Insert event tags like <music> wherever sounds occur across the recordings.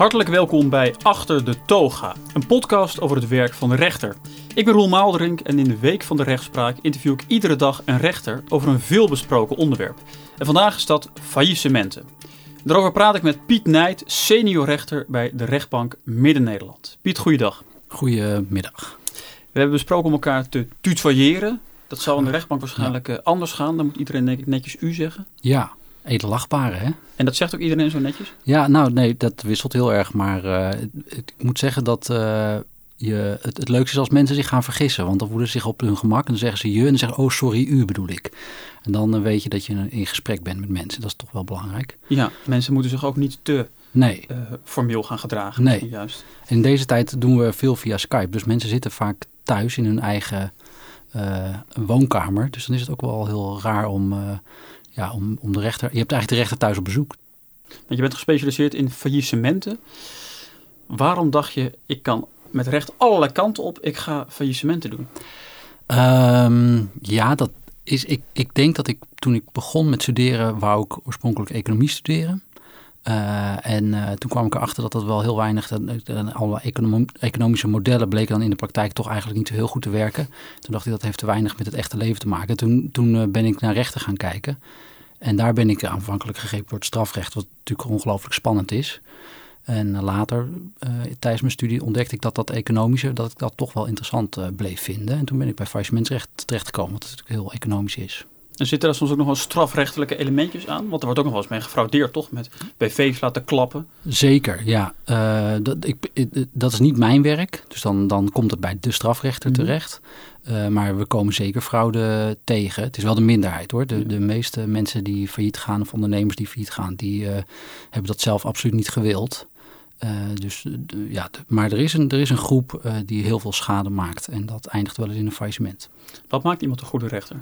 Hartelijk welkom bij Achter de Toga, een podcast over het werk van de rechter. Ik ben Roel Maalderink en in de Week van de Rechtspraak interview ik iedere dag een rechter over een veelbesproken onderwerp. En vandaag is dat faillissementen. Daarover praat ik met Piet Nijt, senior rechter bij de rechtbank Midden-Nederland. Piet, goeiedag. Goedemiddag. We hebben besproken om elkaar te tutoyeren. Dat zal in de rechtbank waarschijnlijk eh, anders gaan. Dan moet iedereen denk ik netjes u zeggen. Ja, edelachtbare hè? En dat zegt ook iedereen zo netjes? Ja, nou nee, dat wisselt heel erg. Maar uh, ik moet zeggen dat uh, je, het, het leukste is als mensen zich gaan vergissen. Want dan voelen ze zich op hun gemak en dan zeggen ze je en dan zeggen oh sorry u bedoel ik. En dan uh, weet je dat je in gesprek bent met mensen. Dat is toch wel belangrijk. Ja, mensen moeten zich ook niet te nee. formeel gaan gedragen. Nee. Juist. In deze tijd doen we veel via Skype. Dus mensen zitten vaak thuis in hun eigen woonkamer. Dus dan is het ook wel heel raar om ja, om, om de rechter. Je hebt eigenlijk de rechter thuis op bezoek. Want je bent gespecialiseerd in faillissementen. Waarom dacht je, ik kan met recht allerlei kanten op, ik ga faillissementen doen? Um, ja, dat is. Ik, ik denk dat ik toen ik begon met studeren, wou ik oorspronkelijk economie studeren. Uh, en uh, toen kwam ik erachter dat dat wel heel weinig, dat, alle econom, economische modellen bleken dan in de praktijk toch eigenlijk niet zo heel goed te werken. Toen dacht ik dat heeft te weinig met het echte leven te maken. Toen, toen uh, ben ik naar rechten gaan kijken. En daar ben ik aanvankelijk gegrepen door het strafrecht, wat natuurlijk ongelooflijk spannend is. En later, tijdens mijn studie, ontdekte ik dat dat economische, dat ik dat toch wel interessant bleef vinden. En toen ben ik bij faillissementsrecht terechtgekomen, wat natuurlijk heel economisch is. En zitten daar soms ook nog wel strafrechtelijke elementjes aan? Want er wordt ook nog wel eens mee gefraudeerd, toch? Met BV's laten klappen. Zeker, ja. Uh, dat, ik, dat is niet mijn werk. Dus dan, dan komt het bij de strafrechter mm-hmm. terecht. Uh, maar we komen zeker fraude tegen. Het is wel de minderheid hoor. De, de meeste mensen die failliet gaan of ondernemers die failliet gaan, die uh, hebben dat zelf absoluut niet gewild. dus ja, maar er is een, er is een groep die heel veel schade maakt. En dat eindigt wel eens in een faillissement. Wat maakt iemand een goede rechter?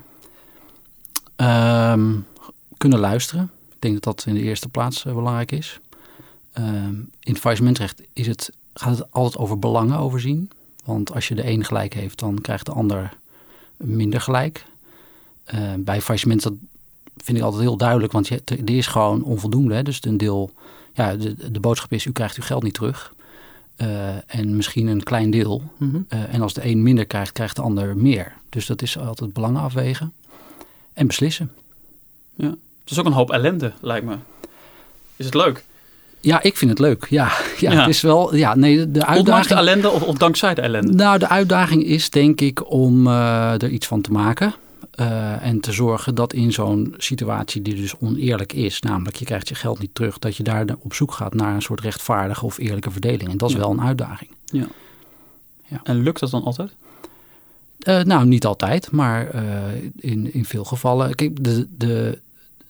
Um, kunnen luisteren. Ik denk dat dat in de eerste plaats uh, belangrijk is. Um, in het faillissementrecht is het, gaat het altijd over belangen overzien. Want als je de een gelijk heeft, dan krijgt de ander minder gelijk. Uh, bij faillissement dat vind ik altijd heel duidelijk, want je, er is gewoon onvoldoende. Hè? Dus een deel, ja, de, de boodschap is, u krijgt uw geld niet terug. Uh, en misschien een klein deel. Mm -hmm. uh, en als de een minder krijgt, krijgt de ander meer. Dus dat is altijd belangen afwegen en beslissen. Ja, het is ook een hoop ellende, lijkt me. Is het leuk? Ja, ik vind het leuk. Ja, <laughs> ja, ja. het is wel. Ja, nee, de uitdaging. Ondanks de ellende of, of, dankzij de ellende? Nou, de uitdaging is denk ik om uh, er iets van te maken. Uh, en te zorgen dat in zo'n situatie die dus oneerlijk is, namelijk je krijgt je geld niet terug, dat je daar op zoek gaat naar een soort rechtvaardige of eerlijke verdeling. En dat is ja. wel een uitdaging. Ja. ja. En lukt dat dan altijd? Uh, nou, niet altijd, maar uh, in, in veel gevallen. Kijk, de, de,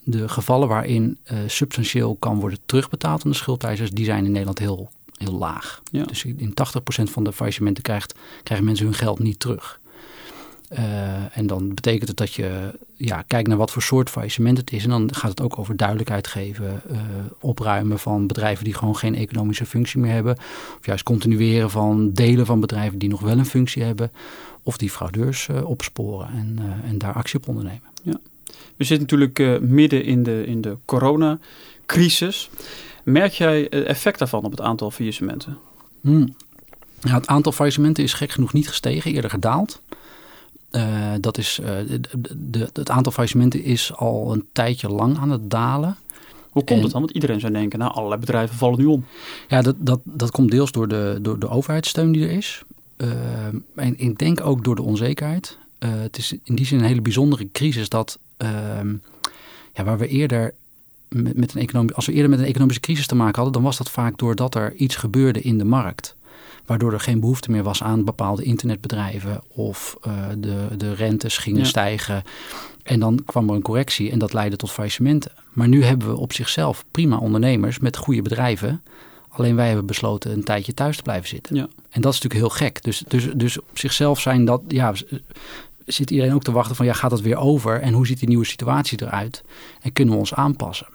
de gevallen waarin uh, substantieel kan worden terugbetaald aan de schuldeisers, die zijn in Nederland heel, heel laag. Ja. Dus in 80% van de faillissementen krijgt, krijgen mensen hun geld niet terug. En dan betekent het dat je ja, kijkt naar wat voor soort faillissement het is. En dan gaat het ook over duidelijkheid geven, opruimen van bedrijven die gewoon geen economische functie meer hebben. Of juist continueren van delen van bedrijven die nog wel een functie hebben of die fraudeurs uh, opsporen en, en daar actie op ondernemen. Ja. We zitten natuurlijk midden in de, in de coronacrisis. Merk jij effect daarvan op het aantal faillissementen? Hmm. Ja, het aantal faillissementen is gek genoeg niet gestegen, eerder gedaald. Dat is, de, de, het aantal faillissementen is al een tijdje lang aan het dalen. Hoe komt en, het dan? Want iedereen zou denken, nou, allerlei bedrijven vallen nu om. Ja, dat, dat, dat komt deels door de, door de overheidssteun die er is. Uh, en ik denk ook door de onzekerheid. Het is in die zin een hele bijzondere crisis dat uh, ja, waar we eerder met, met een economie, als we eerder met een economische crisis te maken hadden, dan was dat vaak doordat er iets gebeurde in de markt. Waardoor er geen behoefte meer was aan bepaalde internetbedrijven of uh, de, de rentes gingen ja. stijgen. En dan kwam er een correctie en dat leidde tot faillissementen. Maar nu hebben we op zichzelf prima ondernemers met goede bedrijven Alleen wij hebben besloten een tijdje thuis te blijven zitten. Ja. En dat is natuurlijk heel gek. Dus, dus, dus op zichzelf zijn dat, ja, zit iedereen ook te wachten van, ja, gaat dat weer over? En hoe ziet die nieuwe situatie eruit? En kunnen we ons aanpassen?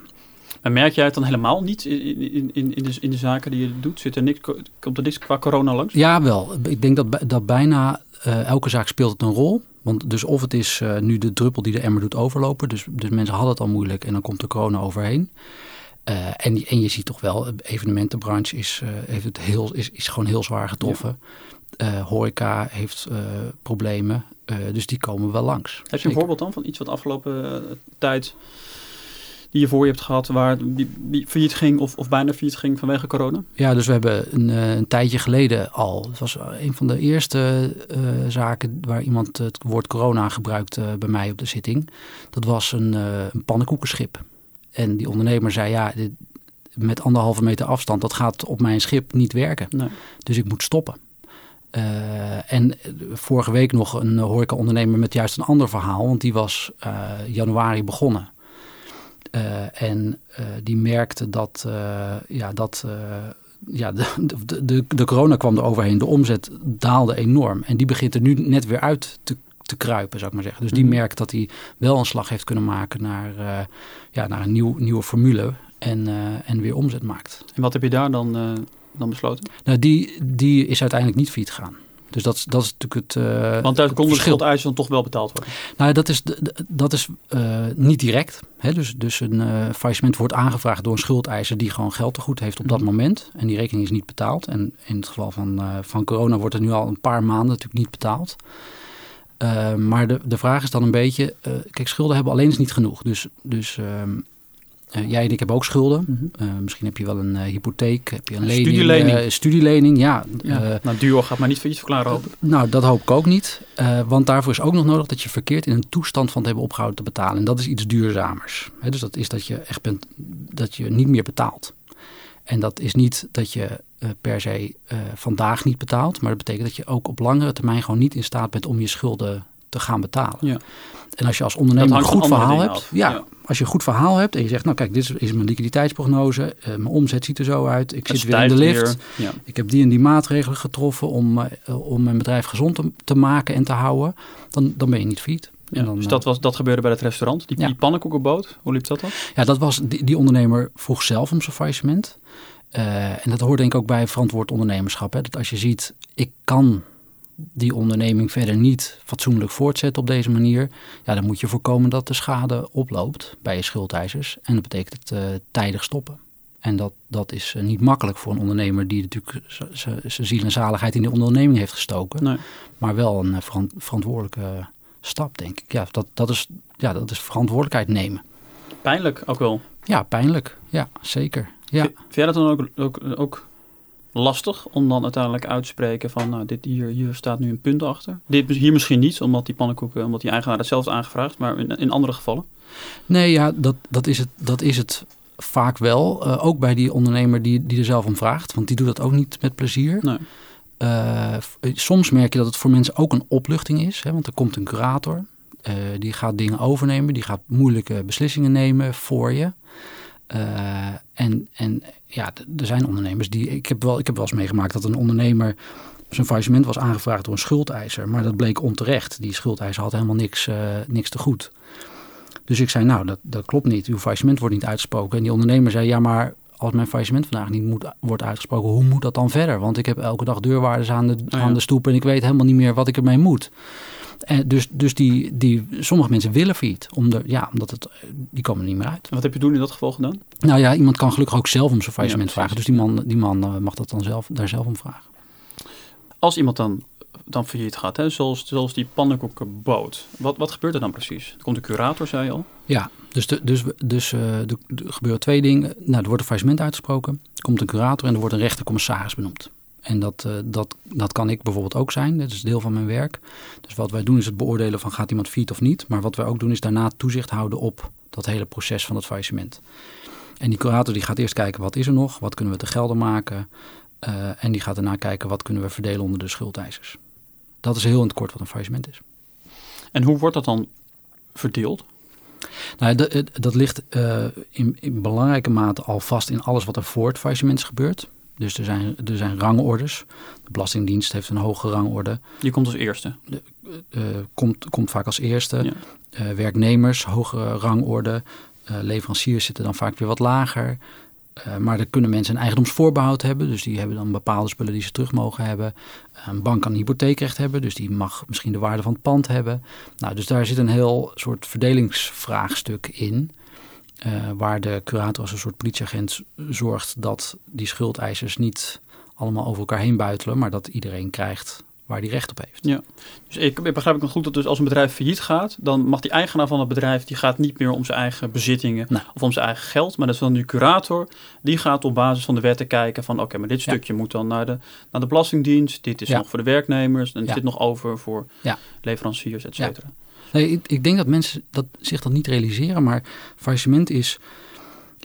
Maar merk jij het dan helemaal niet in, in, in, in, de, in de zaken die je doet? Zit er niks, komt er niks qua corona langs? Ja, wel. Ik denk dat, dat bijna uh, elke zaak speelt het een rol. Want dus of het is uh, nu de druppel die de emmer doet overlopen. Dus, dus mensen hadden het al moeilijk en dan komt de corona overheen. en, en je ziet toch wel, de evenementenbranche is, heeft het heel, is, is gewoon heel zwaar getroffen. horeca heeft problemen, dus die komen wel langs. Heb je een voorbeeld dan van iets wat afgelopen tijd die je voor je hebt gehad waar die, failliet ging of, of bijna failliet ging vanwege corona? Ja, dus we hebben een, eh, een tijdje geleden al, het was een van de eerste uh, zaken waar iemand het woord corona gebruikte bij mij op de zitting. Dat was een, uh, een pannenkoekenschip. En die ondernemer zei, ja, dit, met anderhalve meter afstand, dat gaat op mijn schip niet werken. Nee. Dus ik moet stoppen. Uh, en vorige week nog een horeca-ondernemer met juist een ander verhaal. Want die was uh, januari begonnen. Uh, en uh, die merkte dat, uh, ja, dat ja, <laughs> de, de, de, de, corona kwam er overheen. De omzet daalde enorm. En die begint er nu net weer uit te, te kruipen, zou ik maar zeggen. Dus die mhm. merkt dat hij wel een slag heeft kunnen maken naar, ja, naar een nieuw, nieuwe formule. En, en weer omzet maakt. En wat heb je daar dan, dan besloten? Nou, die, die is uiteindelijk niet failliet gegaan. Dus dat, dat is natuurlijk het. Uh, Want daar kon de schuldeisen dan toch wel betaald worden? Nou, dat is, dat is uh, niet direct. Hè? Dus, dus een uh, faillissement wordt aangevraagd door een schuldeiser die gewoon geld te goed heeft op dat mhm. moment. En die rekening is niet betaald. En in het geval van, van corona wordt er nu al een paar maanden natuurlijk niet betaald. maar de, de vraag is dan een beetje, kijk, schulden hebben alleen is niet genoeg. Dus, dus ehm, uh, jij en ik hebben ook schulden. Mhm. Uh, misschien heb je wel een uh, hypotheek, heb je een, een lening, studielening. studielening, ja. ja. nou, duo gaat maar niet failliet verklaren hoop nou, dat hoop ik ook niet. want daarvoor is ook nog nodig dat je verkeerd in een toestand van het hebben opgehouden te betalen. En dat is iets duurzamers. He, dus dat is dat je echt bent, dat je niet meer betaalt. En dat is niet dat je per se vandaag niet betaalt. Maar dat betekent dat je ook op langere termijn gewoon niet in staat bent om je schulden te gaan betalen. Ja. En als je als ondernemer een goed verhaal hebt, ja, als je een goed verhaal hebt en je zegt, nou kijk, dit is mijn liquiditeitsprognose, uh, mijn omzet ziet er zo uit, ik zit weer in de lift, ja. ik heb die en die maatregelen getroffen om, uh, om mijn bedrijf gezond te, te, maken en te houden, dan, dan ben je niet failliet. Ja, dan, dus dat, was, dat gebeurde bij het restaurant, die, die pannenkoekenboot, hoe liep dat dan? Ja, dat was, die, die ondernemer vroeg zelf om zijn faillissement. Uh, en dat hoort denk ik ook bij verantwoord ondernemerschap. Hè? Dat als je ziet, ik kan die onderneming verder niet fatsoenlijk voortzet op deze manier, ja, dan moet je voorkomen dat de schade oploopt bij je schuldeisers. En dat betekent het uh, tijdig stoppen. En dat, dat is uh, niet makkelijk voor een ondernemer die natuurlijk zijn ziel en zaligheid in die onderneming heeft gestoken. Nee. Maar wel een uh, verantwoordelijke stap, denk ik. Ja dat, dat is, ja, dat is verantwoordelijkheid nemen. Pijnlijk ook wel. Ja, pijnlijk. Ja, zeker. Ja. Vind jij dat dan ook, ook, ook lastig om dan uiteindelijk uit te spreken van nou, dit hier, hier staat nu een punt achter. Dit hier misschien niet, omdat die pannenkoeken, omdat die eigenaar het zelf aangevraagd, maar in, in andere gevallen? Nee, ja, dat, dat, is, het, dat is het vaak wel. Uh, ook bij die ondernemer die, die er zelf om vraagt, want die doet dat ook niet met plezier. Nee. Uh, soms merk je dat het voor mensen ook een opluchting is, hè, want er komt een curator. Uh, die gaat dingen overnemen, die gaat moeilijke beslissingen nemen voor je. En, en ja, er zijn ondernemers die. Ik heb, wel, ik heb wel eens meegemaakt dat een ondernemer. zijn faillissement was aangevraagd door een schuldeiser. Maar dat bleek onterecht. Die schuldeiser had helemaal niks, uh, niks te goed. Dus ik zei, nou, dat, dat klopt niet. Uw faillissement wordt niet uitgesproken. En die ondernemer zei, ja, maar als mijn faillissement vandaag niet moet, wordt uitgesproken, hoe moet dat dan verder? Want ik heb elke dag deurwaarders aan de, oh aan de stoep en ik weet helemaal niet meer wat ik ermee moet. En dus dus die, die, sommige mensen willen failliet, om de, ja, omdat het, die komen er niet meer uit. En wat heb je toen in dat geval gedaan? Nou ja, iemand kan gelukkig ook zelf om zijn faillissement vragen. Dus die man, die man eh, mag dat dan zelf, daar zelf om vragen. Als iemand dan, dan failliet gaat, hè, zoals, zoals die pannenkoekenboot, wat, wat gebeurt er dan precies? Er komt een curator, zei je al? Ja, dus, de, dus, dus uh, er gebeuren twee dingen. Nou, er wordt een faillissement uitgesproken, er komt een curator en er wordt een rechtercommissaris benoemd. En dat, uh, dat, dat kan ik bijvoorbeeld ook zijn. Dat is deel van mijn werk. Dus wat wij doen is het beoordelen van gaat iemand fiet of niet. Maar wat wij ook doen is daarna toezicht houden op dat hele proces van het faillissement. En die curator die gaat eerst kijken wat is er nog, wat kunnen we te gelden maken. Uh, en die gaat daarna kijken wat kunnen we verdelen onder de schuldeisers. Dat is heel in het kort wat een faillissement is. En hoe wordt dat dan verdeeld? Nou, dat, dat ligt uh, in, in, belangrijke mate al vast in alles wat er voor het faillissement is gebeurd. Dus er zijn, er zijn rangorders. De Belastingdienst heeft een hoge rangorde. Die komt als eerste? De, uh, komt, komt vaak als eerste. Ja. Uh, werknemers, hogere rangorde. Uh, leveranciers zitten dan vaak weer wat lager. maar er kunnen mensen een eigendomsvoorbehoud hebben. Dus die hebben dan bepaalde spullen die ze terug mogen hebben. Een bank kan een hypotheekrecht hebben. Dus die mag misschien de waarde van het pand hebben. Nou, dus daar zit een heel soort verdelingsvraagstuk in. Waar de curator als een soort politieagent zorgt dat die schuldeisers niet allemaal over elkaar heen buitelen, maar dat iedereen krijgt waar die recht op heeft. Ja, dus ik, begrijp ik nog goed dat dus als een bedrijf failliet gaat, dan mag die eigenaar van het bedrijf, die gaat niet meer om zijn eigen bezittingen of om zijn eigen geld, maar dat is dan nu curator, die gaat op basis van de wetten kijken van oké, maar dit stukje moet dan naar de, naar de Belastingdienst, dit is nog voor de werknemers en dit nog over voor leveranciers, et cetera. Nee, ik, ik, denk dat mensen dat, zich dat niet realiseren, maar faillissement is,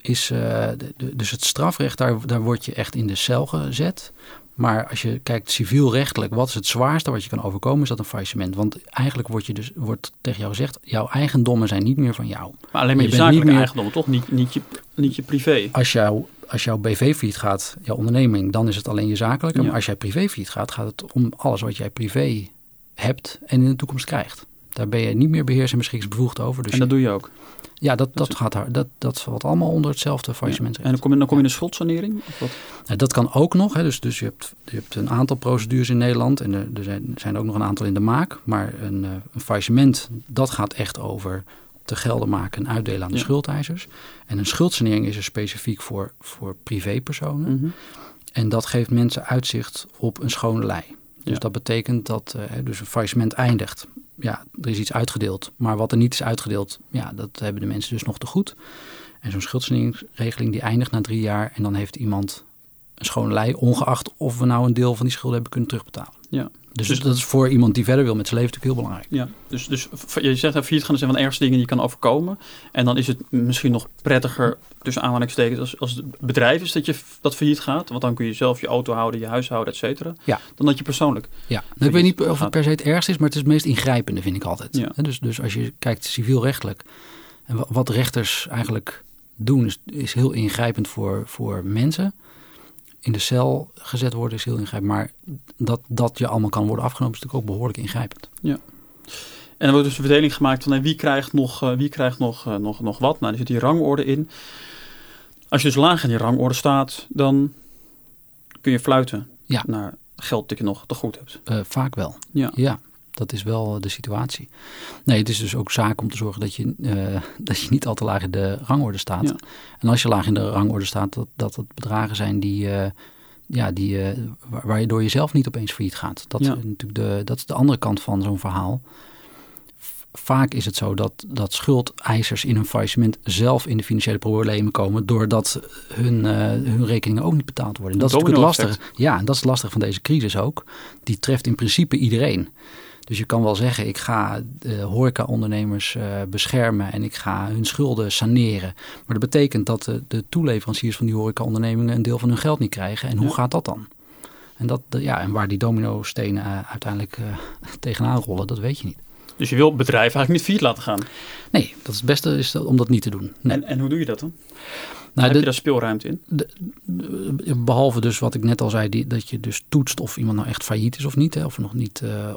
is uh, de, dus het strafrecht, daar, daar word je echt in de cel gezet. Maar als je kijkt civielrechtelijk, wat is het zwaarste wat je kan overkomen, is dat een faillissement. Want eigenlijk wordt, je dus, wordt tegen jou gezegd, jouw eigendommen zijn niet meer van jou. Maar alleen maar je, je zakelijke niet meer, eigendommen, toch? Niet, niet, je, niet je privé. Als, jou, als jouw BV failliet gaat, jouw onderneming, dan is het alleen je zakelijke. Maar als jij privé failliet gaat, gaat het om alles wat jij privé hebt en in de toekomst krijgt. Daar ben je niet meer beheers- en beschikkingsbevoegd over. Dus en dat doe je ook? Ja, dat, dat, gaat daar, dat, dat valt allemaal onder hetzelfde faillissement. En dan kom, je, dan kom je in de schuldsanering? Of wat? Nou, dat kan ook nog. Hè. Dus, dus je, hebt, je hebt een aantal procedures in Nederland en er, er zijn, zijn ook nog een aantal in de maak. Maar een, uh, een faillissement, dat gaat echt over te gelden maken en uitdelen aan de schuldeisers. En een schuldsanering is er specifiek voor, voor privépersonen. Mm En dat geeft mensen uitzicht op een schone lei. Dus dat betekent dat uh, dus een faillissement eindigt ja, er is iets uitgedeeld. Maar wat er niet is uitgedeeld, ja, dat hebben de mensen dus nog te goed. En zo'n schuldsaneringsregeling die eindigt na drie jaar en dan heeft iemand een schone lei, ongeacht of we nou een deel van die schulden hebben kunnen terugbetalen. Ja. Dus, dus, dat is voor iemand die verder wil met zijn leven natuurlijk heel belangrijk. Ja, dus, dus je zegt dat failliet gaan zijn van de ergste dingen die je kan overkomen. En dan is het misschien nog prettiger, tussen aanhalingstekens, als, als het bedrijf is dat je dat failliet gaat. Want dan kun je zelf je auto houden, je huis houden, et cetera. Ja. Dan dat je persoonlijk. Ja, nou, ik weet niet of het per se het ergste is, maar het is het meest ingrijpende, vind ik altijd. Ja. Dus, dus als je kijkt civielrechtelijk en wat rechters eigenlijk doen, is, is heel ingrijpend voor, voor mensen in de cel gezet worden is heel ingrijpend. Maar dat, dat je allemaal kan worden afgenomen is natuurlijk ook behoorlijk ingrijpend. Ja. En er wordt dus een verdeling gemaakt van wie krijgt nog, uh, wie krijgt nog, uh, nog, nog wat. Nou, er zit die rangorde in. Als je dus laag in die rangorde staat, dan kun je fluiten ja. naar geld dat je nog te goed hebt. Uh, vaak wel. Ja. ja. Dat is wel de situatie. Nee, het is dus ook zaak om te zorgen dat je, uh, <laughs> dat je niet al te laag in de rangorde staat. Ja. En als je laag in de rangorde staat, dat, dat het bedragen zijn die, uh, ja, die, uh, waar, je door jezelf niet opeens failliet gaat. Dat, ja. is natuurlijk de, dat is de andere kant van zo'n verhaal. Vaak is het zo dat, dat schuldeisers in een faillissement zelf in de financiële problemen komen. doordat hun, hun rekeningen ook niet betaald worden. En dat is natuurlijk het lastige. Ja, en dat is het lastige van deze crisis ook. Die treft in principe iedereen. Dus je kan wel zeggen, ik ga de horeca-ondernemers uh, beschermen en ik ga hun schulden saneren. Maar dat betekent dat de, de toeleveranciers van die horeca-ondernemingen een deel van hun geld niet krijgen. En hoe gaat dat dan? En, dat, ja, en waar die domino-stenen uh, uiteindelijk tegenaan rollen, dat weet je niet. Dus je wil bedrijven eigenlijk niet failliet laten gaan? Nee, dat is het beste is om dat niet te doen. Nee. En, en hoe doe je dat dan? Nou, heb je daar speelruimte in? De, behalve dus wat ik net al zei, die, dat je dus toetst of iemand nou echt failliet is of niet. Hè, of nog niet uh,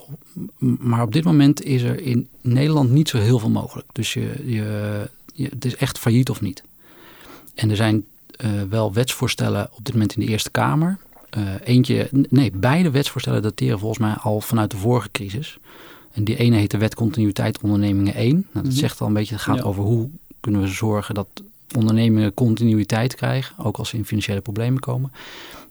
maar op dit moment is er in Nederland niet zo heel veel mogelijk. Dus je, je, je het is echt failliet of niet. En er zijn uh, wel wetsvoorstellen op dit moment in de Eerste Kamer. Uh, eentje, nee, beide wetsvoorstellen dateren volgens mij al vanuit de vorige crisis. En die ene heet de Wet Continuïteit Ondernemingen 1. Nou, dat mm -hmm. zegt al een beetje, het gaat ja. over hoe kunnen we zorgen dat ondernemingen continuïteit krijgen, ook als ze in financiële problemen komen.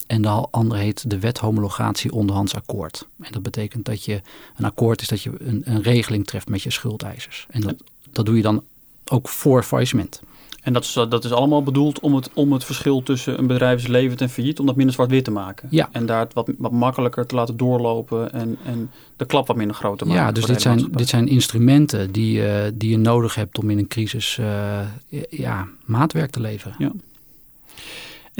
En de andere heet de wet homologatie onderhands akkoord. En dat betekent dat je een akkoord is dat je een, een regeling treft met je schuldeisers. En dat, dat doe je dan ook voor faillissement. En dat is, dat is allemaal bedoeld om het, om het verschil tussen een bedrijf levend en failliet, om dat minder zwart-wit te maken. Ja. En daar het wat, wat makkelijker te laten doorlopen en, en de klap wat minder groot te maken. Ja, dus dit zijn, dit zijn instrumenten die, uh, die je nodig hebt om in een crisis uh, ja, maatwerk te leveren. Ja.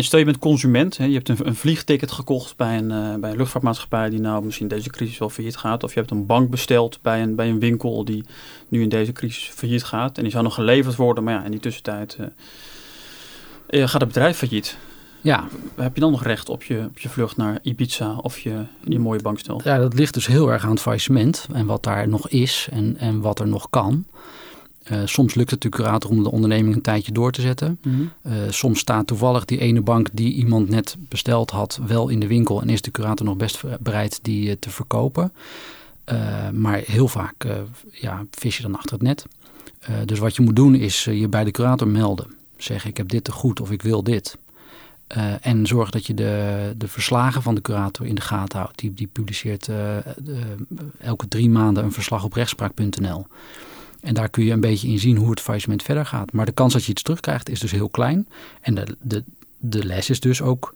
En stel je bent consument, hè, je hebt een, een vliegticket gekocht bij een, uh, bij een luchtvaartmaatschappij die nou misschien deze crisis wel failliet gaat. Of je hebt een bank besteld bij een, bij een winkel die nu in deze crisis failliet gaat. En die zou nog geleverd worden, maar ja, in die tussentijd uh, gaat het bedrijf failliet. Ja. Heb je dan nog recht op je, op je vlucht naar Ibiza of je, je mooie bankstel? Ja, dat ligt dus heel erg aan het faillissement en wat daar nog is en, en wat er nog kan. Uh, soms lukt het de curator om de onderneming een tijdje door te zetten. Mm -hmm. uh, soms staat toevallig die ene bank die iemand net besteld had wel in de winkel en is de curator nog best bereid die uh, te verkopen. maar heel vaak ja, vis je dan achter het net. Dus wat je moet doen is je bij de curator melden. Zeggen ik heb dit te goed of ik wil dit. Uh, en zorg dat je de, de verslagen van de curator in de gaten houdt. Die, die publiceert elke drie maanden een verslag op rechtspraak.nl. En daar kun je een beetje in zien hoe het faillissement verder gaat. Maar de kans dat je iets terugkrijgt is dus heel klein. En de, de, de les is dus ook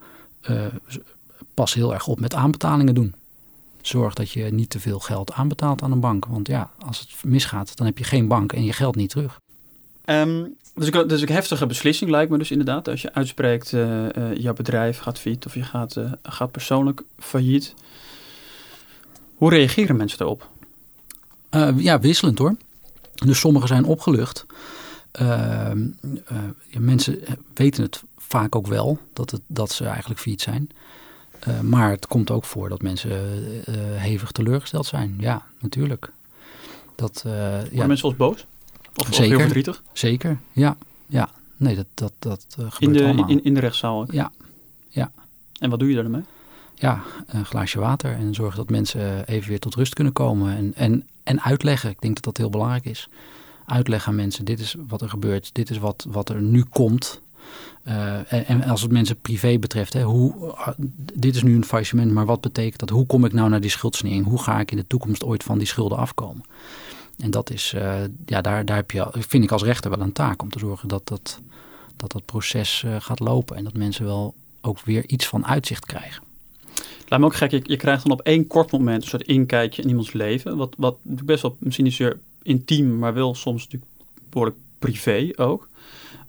pas heel erg op met aanbetalingen doen. Zorg dat je niet te veel geld aanbetaalt aan een bank. Want ja, als het misgaat, dan heb je geen bank en je geld niet terug. Um, dus, ik, dus een heftige beslissing lijkt me dus inderdaad. Als je uitspreekt, uh, uh, jouw bedrijf gaat failliet of je gaat, uh, gaat persoonlijk failliet. Hoe reageren mensen daarop? ja, wisselend hoor. Dus sommigen zijn opgelucht. Ehm, ja, mensen weten het vaak ook wel, dat, het, dat ze eigenlijk failliet zijn. Uh, maar het komt ook voor dat mensen uh, hevig teleurgesteld zijn. Ja, natuurlijk. Dat, uh, ja. mensen als boos? Of, zeker, of heel verdrietig? Zeker, ja. ja. Nee, dat, dat, dat gebeurt in de, allemaal. In, in de rechtszaal ook? Ja. ja. En wat doe je daarmee? Ja, een glaasje water en zorgen dat mensen even weer tot rust kunnen komen. En, en, en uitleggen, ik denk dat dat heel belangrijk is. Uitleggen aan mensen, dit is wat er gebeurt, dit is wat, wat er nu komt. Uh, en, als het mensen privé betreft, hè, hoe, dit is nu een faillissement, maar wat betekent dat? Hoe kom ik nou naar die schuldsnering? Hoe ga ik in de toekomst ooit van die schulden afkomen? En dat is, uh, ja, daar, daar heb je, vind ik als rechter wel een taak om te zorgen dat dat, dat, dat proces uh, gaat lopen en dat mensen wel ook weer iets van uitzicht krijgen. Laat me ook gek, je, je krijgt dan op één kort moment een soort inkijkje in iemands leven, wat, wat best wel misschien niet zeer intiem, maar wel soms natuurlijk behoorlijk privé ook.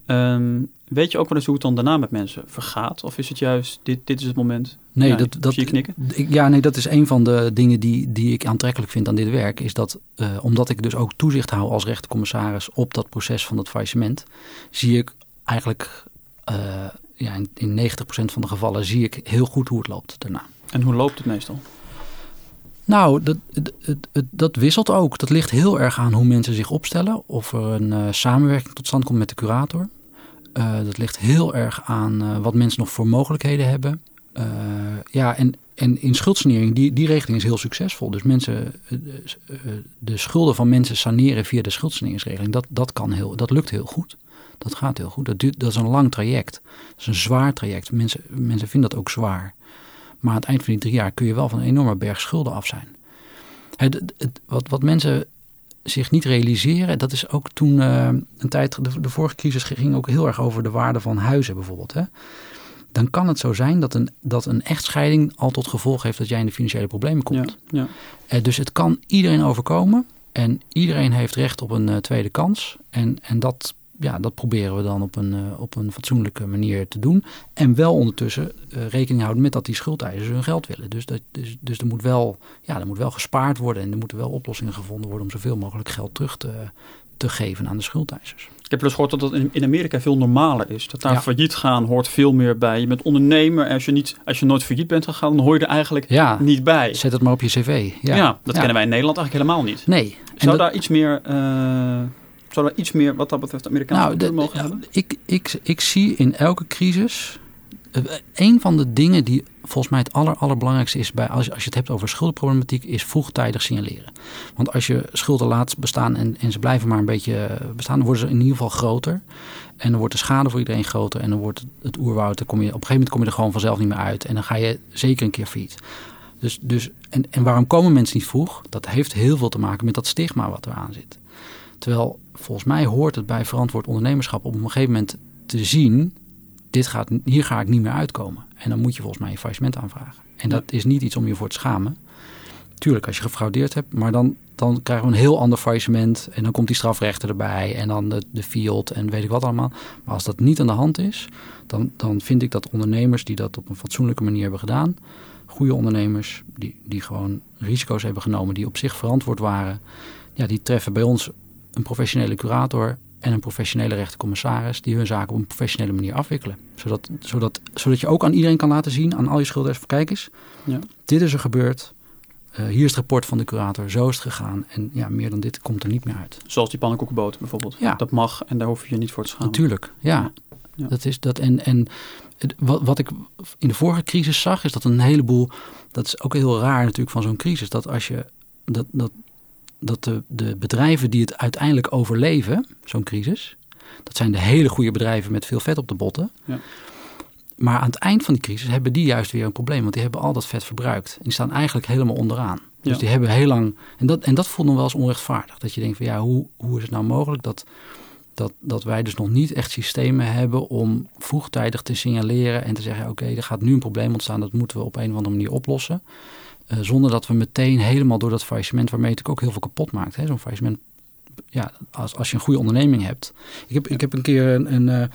Um, weet je ook wel eens hoe het dan daarna met mensen vergaat? Of is het juist, dit, dit is het moment? Nee, ja, dat, dat, zie je knikken? Ja, nee, dat is een van de dingen die, die ik aantrekkelijk vind aan dit werk. Is dat, uh, omdat ik dus ook toezicht hou als rechtercommissaris op dat proces van het faillissement, zie ik eigenlijk uh, ja, in, in 90% van de gevallen zie ik heel goed hoe het loopt daarna. En hoe loopt het meestal? Nou, dat, dat, dat, wisselt ook. Dat ligt heel erg aan hoe mensen zich opstellen. Of er een uh, samenwerking tot stand komt met de curator. Uh, dat ligt heel erg aan uh, wat mensen nog voor mogelijkheden hebben. Ja, en, en in schuldsanering, die, die regeling is heel succesvol. Dus mensen, de schulden van mensen saneren via de schuldsaneringsregeling, dat, dat, kan heel, dat lukt heel goed. Dat gaat heel goed. Dat, duurt, dat is een lang traject. Dat is een zwaar traject. Mensen, mensen vinden dat ook zwaar. Maar aan het eind van die drie jaar kun je wel van een enorme berg schulden af zijn. Het, het, wat, wat mensen zich niet realiseren. Dat is ook toen uh, een tijd, de, de, vorige crisis ging ook heel erg over de waarde van huizen bijvoorbeeld. Hè? Dan kan het zo zijn dat een, dat een echtscheiding al tot gevolg heeft dat jij in de financiële problemen komt. Ja, ja. Uh, dus het kan iedereen overkomen. En iedereen heeft recht op een uh, tweede kans. En, en dat ja, dat proberen we dan op een, uh, op een fatsoenlijke manier te doen. En wel ondertussen uh, rekening houden met dat die schuldeisers hun geld willen. Dus, dat, dus, dus er, moet wel, ja, er moet wel gespaard worden en er moeten wel oplossingen gevonden worden om zoveel mogelijk geld terug te, te geven aan de schuldeisers. Ik heb dus gehoord dat dat in Amerika veel normaler is. Dat daar ja. failliet gaan hoort veel meer bij. Je bent ondernemer en als je, niet, als je nooit failliet bent gegaan, dan hoor je er eigenlijk ja, niet bij. Zet het maar op je cv. Ja, ja dat kennen wij in Nederland eigenlijk helemaal niet. Nee. Zou daar iets meer... Uh, Zouden we iets meer wat dat betreft Amerikaanse nou, mogen hebben? Ik, ik, ik zie in elke crisis... Uh, een van de dingen die volgens mij het aller, allerbelangrijkste is... Bij, als, je, als je het hebt over schuldenproblematiek... is vroegtijdig signaleren. Want als je schulden laat bestaan en, en ze blijven maar een beetje bestaan... dan worden ze in ieder geval groter. En dan wordt de schade voor iedereen groter. En dan wordt het, het oerwoud... Dan kom je, op een gegeven moment kom je er gewoon vanzelf niet meer uit. En dan ga je zeker een keer failliet. Dus, dus, en, en waarom komen mensen niet vroeg? Dat heeft heel veel te maken met dat stigma wat eraan zit. Terwijl volgens mij hoort het bij verantwoord ondernemerschap op een gegeven moment te zien, dit gaat, hier ga ik niet meer uitkomen. En dan moet je volgens mij een faillissement aanvragen. En dat is niet iets om je voor te schamen. Tuurlijk, als je gefraudeerd hebt, maar dan, dan krijgen we een heel ander faillissement. En dan komt die strafrechter erbij en dan de, de field en weet ik wat allemaal. Maar als dat niet aan de hand is, dan, dan vind ik dat ondernemers die dat op een fatsoenlijke manier hebben gedaan, goede ondernemers die, die gewoon risico's hebben genomen, die op zich verantwoord waren, ja, die treffen bij ons een professionele curator en een professionele rechtercommissaris die hun zaken op een professionele manier afwikkelen. Zodat, zodat, zodat je ook aan iedereen kan laten zien, aan al je schuldeisers, van kijk eens, ja. dit is er gebeurd. Uh, hier is het rapport van de curator, zo is het gegaan. En ja, meer dan dit komt er niet meer uit. Zoals die pannenkoekenboter bijvoorbeeld. Ja. Dat mag en daar hoef je je niet voor te schamen. Natuurlijk, ja. ja. Dat is dat. En, en wat, wat ik in de vorige crisis zag, is dat een heleboel. Dat is ook heel raar natuurlijk van zo'n crisis. Dat als je. Dat, dat dat de, de bedrijven die het uiteindelijk overleven, zo'n crisis, dat zijn de hele goede bedrijven met veel vet op de botten. Ja. Maar aan het eind van die crisis hebben die juist weer een probleem, want die hebben al dat vet verbruikt. En die staan eigenlijk helemaal onderaan. Dus Ja. die hebben heel lang. En dat, en dat voelt nog wel eens onrechtvaardig. Dat je denkt van ja, hoe, hoe is het nou mogelijk dat, dat, dat wij dus nog niet echt systemen hebben om vroegtijdig te signaleren en te zeggen: oké, er gaat nu een probleem ontstaan, dat moeten we op een of andere manier oplossen. Eh, zonder dat we meteen helemaal door dat faillissement, waarmee het ook heel veel kapot maakt. Zo'n faillissement, ja, als, als je een goede onderneming hebt. Ik heb, ik heb een keer een, een, eh,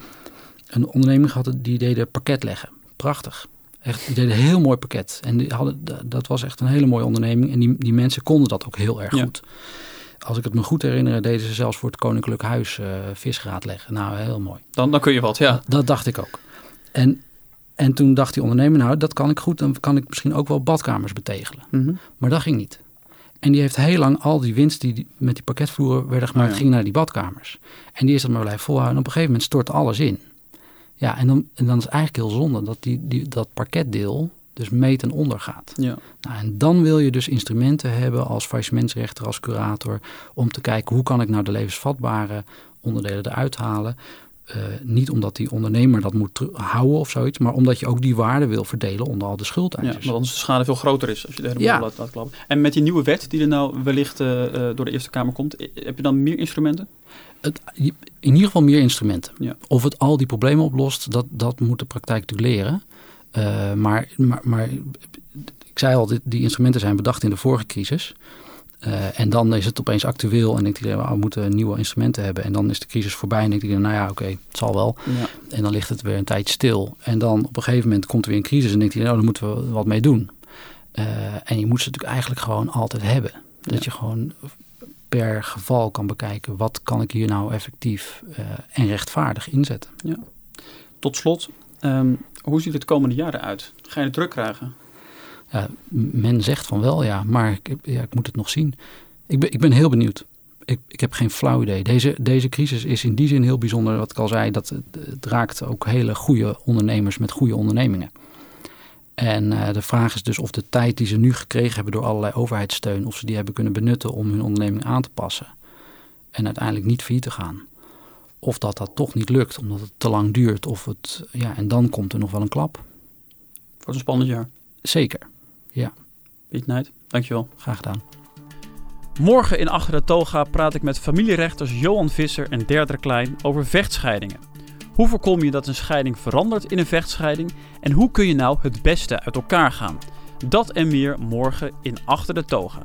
een onderneming gehad die deden pakket leggen. Prachtig. Echt, die deden een heel mooi pakket. En die hadden, dat was echt een hele mooie onderneming. En die, die mensen konden dat ook heel erg Ja. goed. Als ik het me goed herinner, deden ze zelfs voor het Koninklijk Huis eh visgraat leggen. Nou, heel mooi. Dan, dan kun je wat, ja. Dat dacht ik ook. En, en toen dacht die ondernemer, nou, dat kan ik goed. Dan kan ik misschien ook wel badkamers betegelen. Mhm. Maar dat ging niet. En die heeft heel lang al die winst die met die pakketvloeren werden gemaakt, Oh ja. ging naar die badkamers. En die is dat maar blijven volhouden. En op een gegeven moment stort alles in. Ja, en dan, en dan is het eigenlijk heel zonde dat die, die, dat parketdeel dus mee ten onder gaat. ja. Nou, en dan wil je dus instrumenten hebben als faillissementsrechter, als curator, om te kijken hoe kan ik nou de levensvatbare onderdelen eruit halen. Eh, niet omdat die ondernemer dat moet houden of zoiets, maar omdat je ook die waarde wil verdelen onder al de Ja, schuldeisers. want anders de schade veel groter is als je helemaal Ja. laat, laat klappen. En met die nieuwe wet die er nou wellicht eh, eh, door de Eerste Kamer komt, heb je dan meer instrumenten? het, in ieder geval meer instrumenten. Ja. Of het al die problemen oplost, dat, dat moet de praktijk natuurlijk leren. Maar, maar, maar ik zei al, die instrumenten zijn bedacht in de vorige crisis. Eh, en dan is het opeens actueel en denkt iedereen, "Ah, we moeten nieuwe instrumenten hebben. En dan is de crisis voorbij en denkt iedereen, nou ja, oké, het zal wel. Ja. En dan ligt het weer een tijd stil. En dan op een gegeven moment komt er weer een crisis en denkt iedereen, nou, daar moeten we wat mee doen. Eh, en je moet ze natuurlijk eigenlijk gewoon altijd hebben. Dat Ja. je gewoon per geval kan bekijken, wat kan ik hier nou effectief eh, en rechtvaardig inzetten. Tot slot, ehm, hoe ziet het de komende jaren uit? Ga je het druk krijgen? Ja, men zegt van wel, ja, maar ik, ja, ik moet het nog zien. Ik ben, ik ben heel benieuwd. Ik, ik heb geen flauw idee. Deze, deze crisis is in die zin heel bijzonder, wat ik al zei, dat het, het raakt ook hele goede ondernemers met goede ondernemingen. En eh, de vraag is dus of de tijd die ze nu gekregen hebben door allerlei overheidssteun, of ze die hebben kunnen benutten om hun onderneming aan te passen. En uiteindelijk niet failliet te gaan. Of dat dat toch niet lukt, omdat het te lang duurt. Of het, ja, en dan komt er nog wel een klap. Wordt een spannend jaar. Zeker, Piet Nijt, dankjewel. graag gedaan. Morgen in Achter de Toga praat ik met familierechters Johan Visser en Derdere Klein over vechtscheidingen. Hoe voorkom je dat een scheiding verandert in een vechtscheiding en hoe kun je nou het beste uit elkaar gaan? Dat en meer morgen in Achter de Toga.